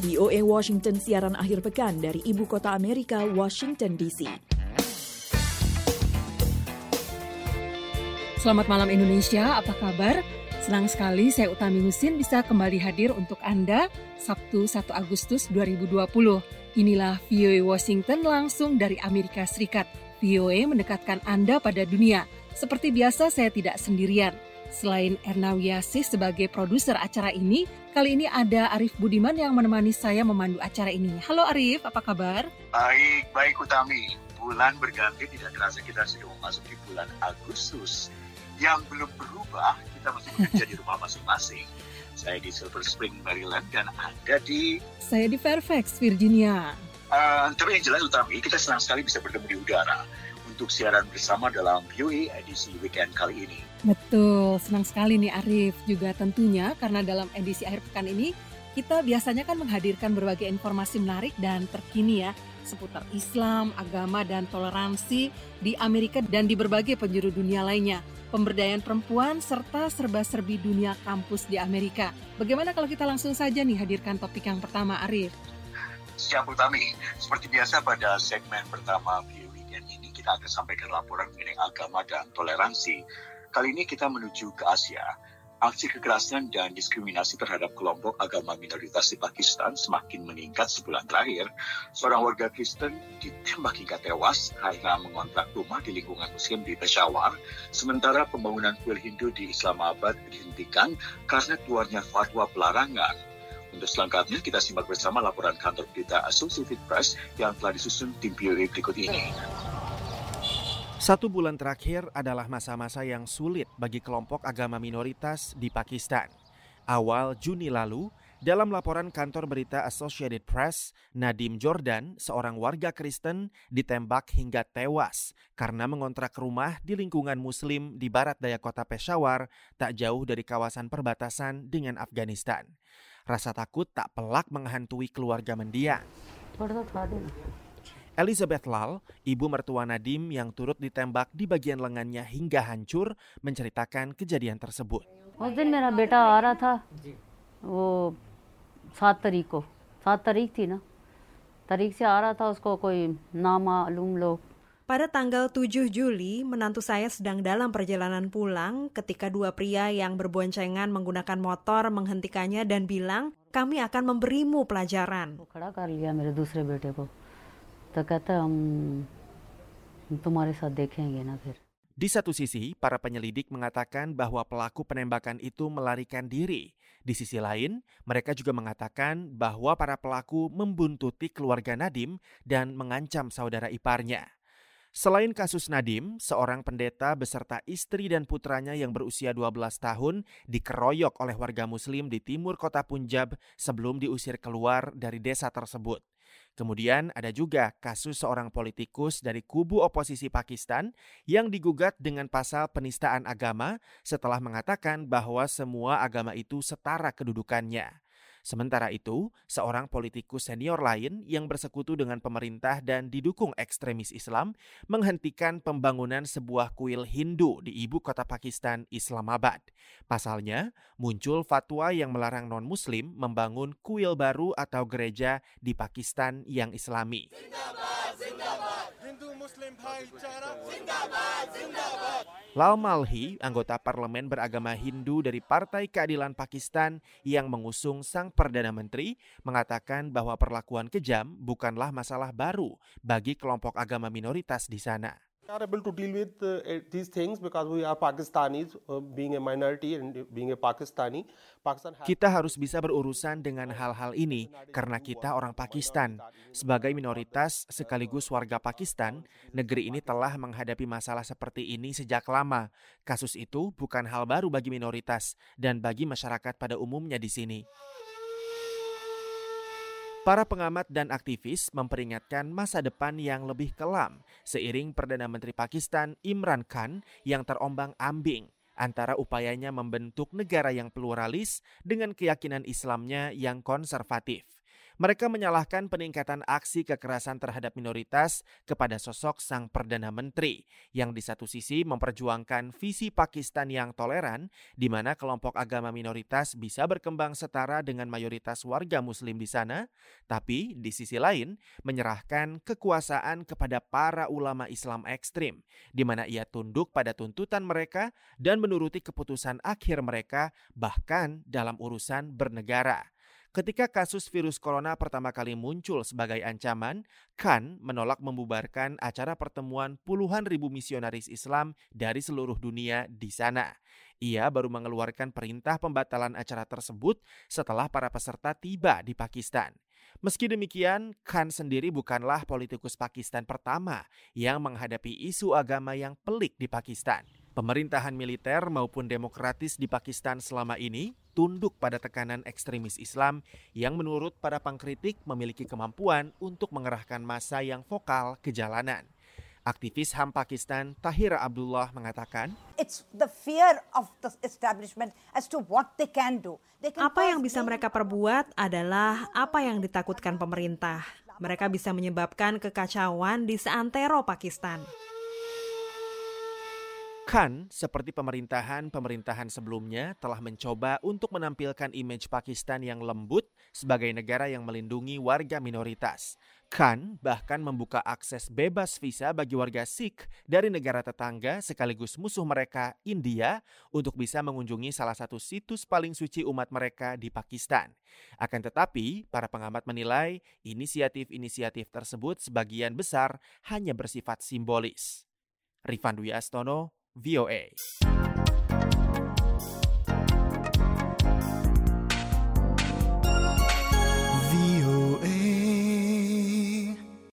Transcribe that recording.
VOA Washington siaran akhir pekan dari ibu kota Amerika, Washington DC. Selamat malam Indonesia, apa kabar? Senang sekali saya Utami Husin bisa kembali hadir untuk Anda Sabtu 1 Agustus 2020. Inilah VOA Washington langsung dari Amerika Serikat. VOA mendekatkan Anda pada dunia. Seperti biasa saya tidak sendirian. Selain Erna Wiyasih sebagai produser acara ini, kali ini ada Arif Budiman yang menemani saya memandu acara ini. Halo Arif, apa kabar? Baik, baik Utami. Bulan berganti tidak terasa kita sudah memasuki bulan Agustus. Yang belum berubah, kita masih bekerja di rumah masing-masing. Saya di Silver Spring, Maryland, dan ada di... Saya di Fairfax, Virginia. Uh, tapi yang jelas Utami, kita senang sekali bisa bertemu di udara untuk siaran bersama dalam VOA edisi weekend kali ini. Betul, senang sekali nih Arif juga tentunya karena dalam edisi akhir pekan ini kita biasanya kan menghadirkan berbagai informasi menarik dan terkini ya seputar Islam, agama, dan toleransi di Amerika dan di berbagai penjuru dunia lainnya. Pemberdayaan perempuan serta serba-serbi dunia kampus di Amerika. Bagaimana kalau kita langsung saja nih hadirkan topik yang pertama, Arif? Siap, Utami. Seperti biasa pada segmen pertama kita akan sampaikan laporan mengenai agama dan toleransi Kali ini kita menuju ke Asia. Aksi kekerasan dan diskriminasi terhadap kelompok agama minoritas di Pakistan semakin meningkat sebulan terakhir. Seorang warga Kristen ditembak hingga tewas karena mengontrak rumah di lingkungan Muslim di Peshawar, sementara pembangunan kuil Hindu di Islamabad dihentikan karena keluarnya fatwa pelarangan. Untuk selengkapnya, kita simak bersama laporan kantor berita Associated Press yang telah disusun tim POE berikut ini. Satu bulan terakhir adalah masa-masa yang sulit bagi kelompok agama minoritas di Pakistan. Awal Juni lalu, dalam laporan kantor berita Associated Press, Nadim Jordan, seorang warga Kristen, ditembak hingga tewas karena mengontrak rumah di lingkungan Muslim di barat daya kota Peshawar, tak jauh dari kawasan perbatasan dengan Afghanistan. Rasa takut tak pelak menghantui keluarga mendiang. Elizabeth Lal, ibu mertua Nadim yang turut ditembak di bagian lengannya hingga hancur, menceritakan kejadian tersebut. उस दिन मेरा बेटा आ रहा था वो सात तारीख को सात तारीख थी ना तारीख से आ रहा था उसको कोई नामालूम लोग Pada tanggal 7 Juli, menantu saya sedang dalam perjalanan pulang ketika dua pria yang berboncengan menggunakan motor menghentikannya dan bilang, kami akan memberimu pelajaran. तो कहता हम तुम्हारे साथ देखेंगे ना फिर Di satu sisi, para penyelidik mengatakan bahwa pelaku penembakan itu melarikan diri. Di sisi lain, mereka juga mengatakan bahwa para pelaku membuntuti keluarga Nadim dan mengancam saudara iparnya. Selain kasus Nadim, seorang pendeta beserta istri dan putranya yang berusia 12 tahun dikeroyok oleh warga muslim di timur kota Punjab sebelum diusir keluar dari desa tersebut. Kemudian ada juga kasus seorang politikus dari kubu oposisi Pakistan yang digugat dengan pasal penistaan agama setelah mengatakan bahwa semua agama itu setara kedudukannya. Sementara itu, seorang politikus senior lain yang bersekutu dengan pemerintah dan didukung ekstremis Islam menghentikan pembangunan sebuah kuil Hindu di ibu kota Pakistan, Islamabad. Pasalnya, muncul fatwa yang melarang non-muslim membangun kuil baru atau gereja di Pakistan yang islami. Lal Malhi, anggota parlemen beragama Hindu dari Partai Keadilan Pakistan yang mengusung sang Perdana Menteri, mengatakan bahwa perlakuan kejam bukanlah masalah baru bagi kelompok agama minoritas di sana. Are able to deal with uh, these things because we are Pakistanis, uh, being a minority and being a Pakistani. Pakistan Kita harus bisa berurusan dengan hal-hal ini karena kita orang Pakistan. Sebagai minoritas sekaligus warga Pakistan, negeri ini telah menghadapi masalah seperti ini sejak lama. Kasus itu bukan hal baru bagi minoritas dan bagi masyarakat pada umumnya di sini. Para pengamat dan aktivis memperingatkan masa depan yang lebih kelam seiring Perdana Menteri Pakistan Imran Khan yang terombang-ambing antara upayanya membentuk negara yang pluralis dengan keyakinan Islamnya yang konservatif. Mereka menyalahkan peningkatan aksi kekerasan terhadap minoritas kepada sosok sang Perdana Menteri yang di satu sisi memperjuangkan visi Pakistan yang toleran di mana kelompok agama minoritas bisa berkembang setara dengan mayoritas warga muslim di sana, tapi di sisi lain menyerahkan kekuasaan kepada para ulama Islam ekstrim di mana ia tunduk pada tuntutan mereka dan menuruti keputusan akhir mereka bahkan dalam urusan bernegara. Ketika kasus virus corona pertama kali muncul sebagai ancaman, Khan menolak membubarkan acara pertemuan puluhan ribu misionaris Islam dari seluruh dunia di sana. Ia baru mengeluarkan perintah pembatalan acara tersebut setelah para peserta tiba di Pakistan. Meski demikian, Khan sendiri bukanlah politikus Pakistan pertama yang menghadapi isu agama yang pelik di Pakistan. Pemerintahan militer maupun demokratis di Pakistan selama ini tunduk pada tekanan ekstremis Islam yang menurut para pengkritik memiliki kemampuan untuk mengerahkan massa yang vokal ke jalanan. Aktivis HAM Pakistan Tahira Abdullah mengatakan, It's the fear of the establishment as to what they can do. They can apa yang bisa mereka perbuat adalah apa yang ditakutkan pemerintah. Mereka bisa menyebabkan kekacauan di seantero Pakistan. Khan, seperti pemerintahan-pemerintahan sebelumnya, telah mencoba untuk menampilkan image Pakistan yang lembut sebagai negara yang melindungi warga minoritas. Khan bahkan membuka akses bebas visa bagi warga Sikh dari negara tetangga sekaligus musuh mereka, India, untuk bisa mengunjungi salah satu situs paling suci umat mereka di Pakistan. Akan tetapi, para pengamat menilai inisiatif-inisiatif tersebut sebagian besar hanya bersifat simbolis. Rifan Dwi Astono, VOA.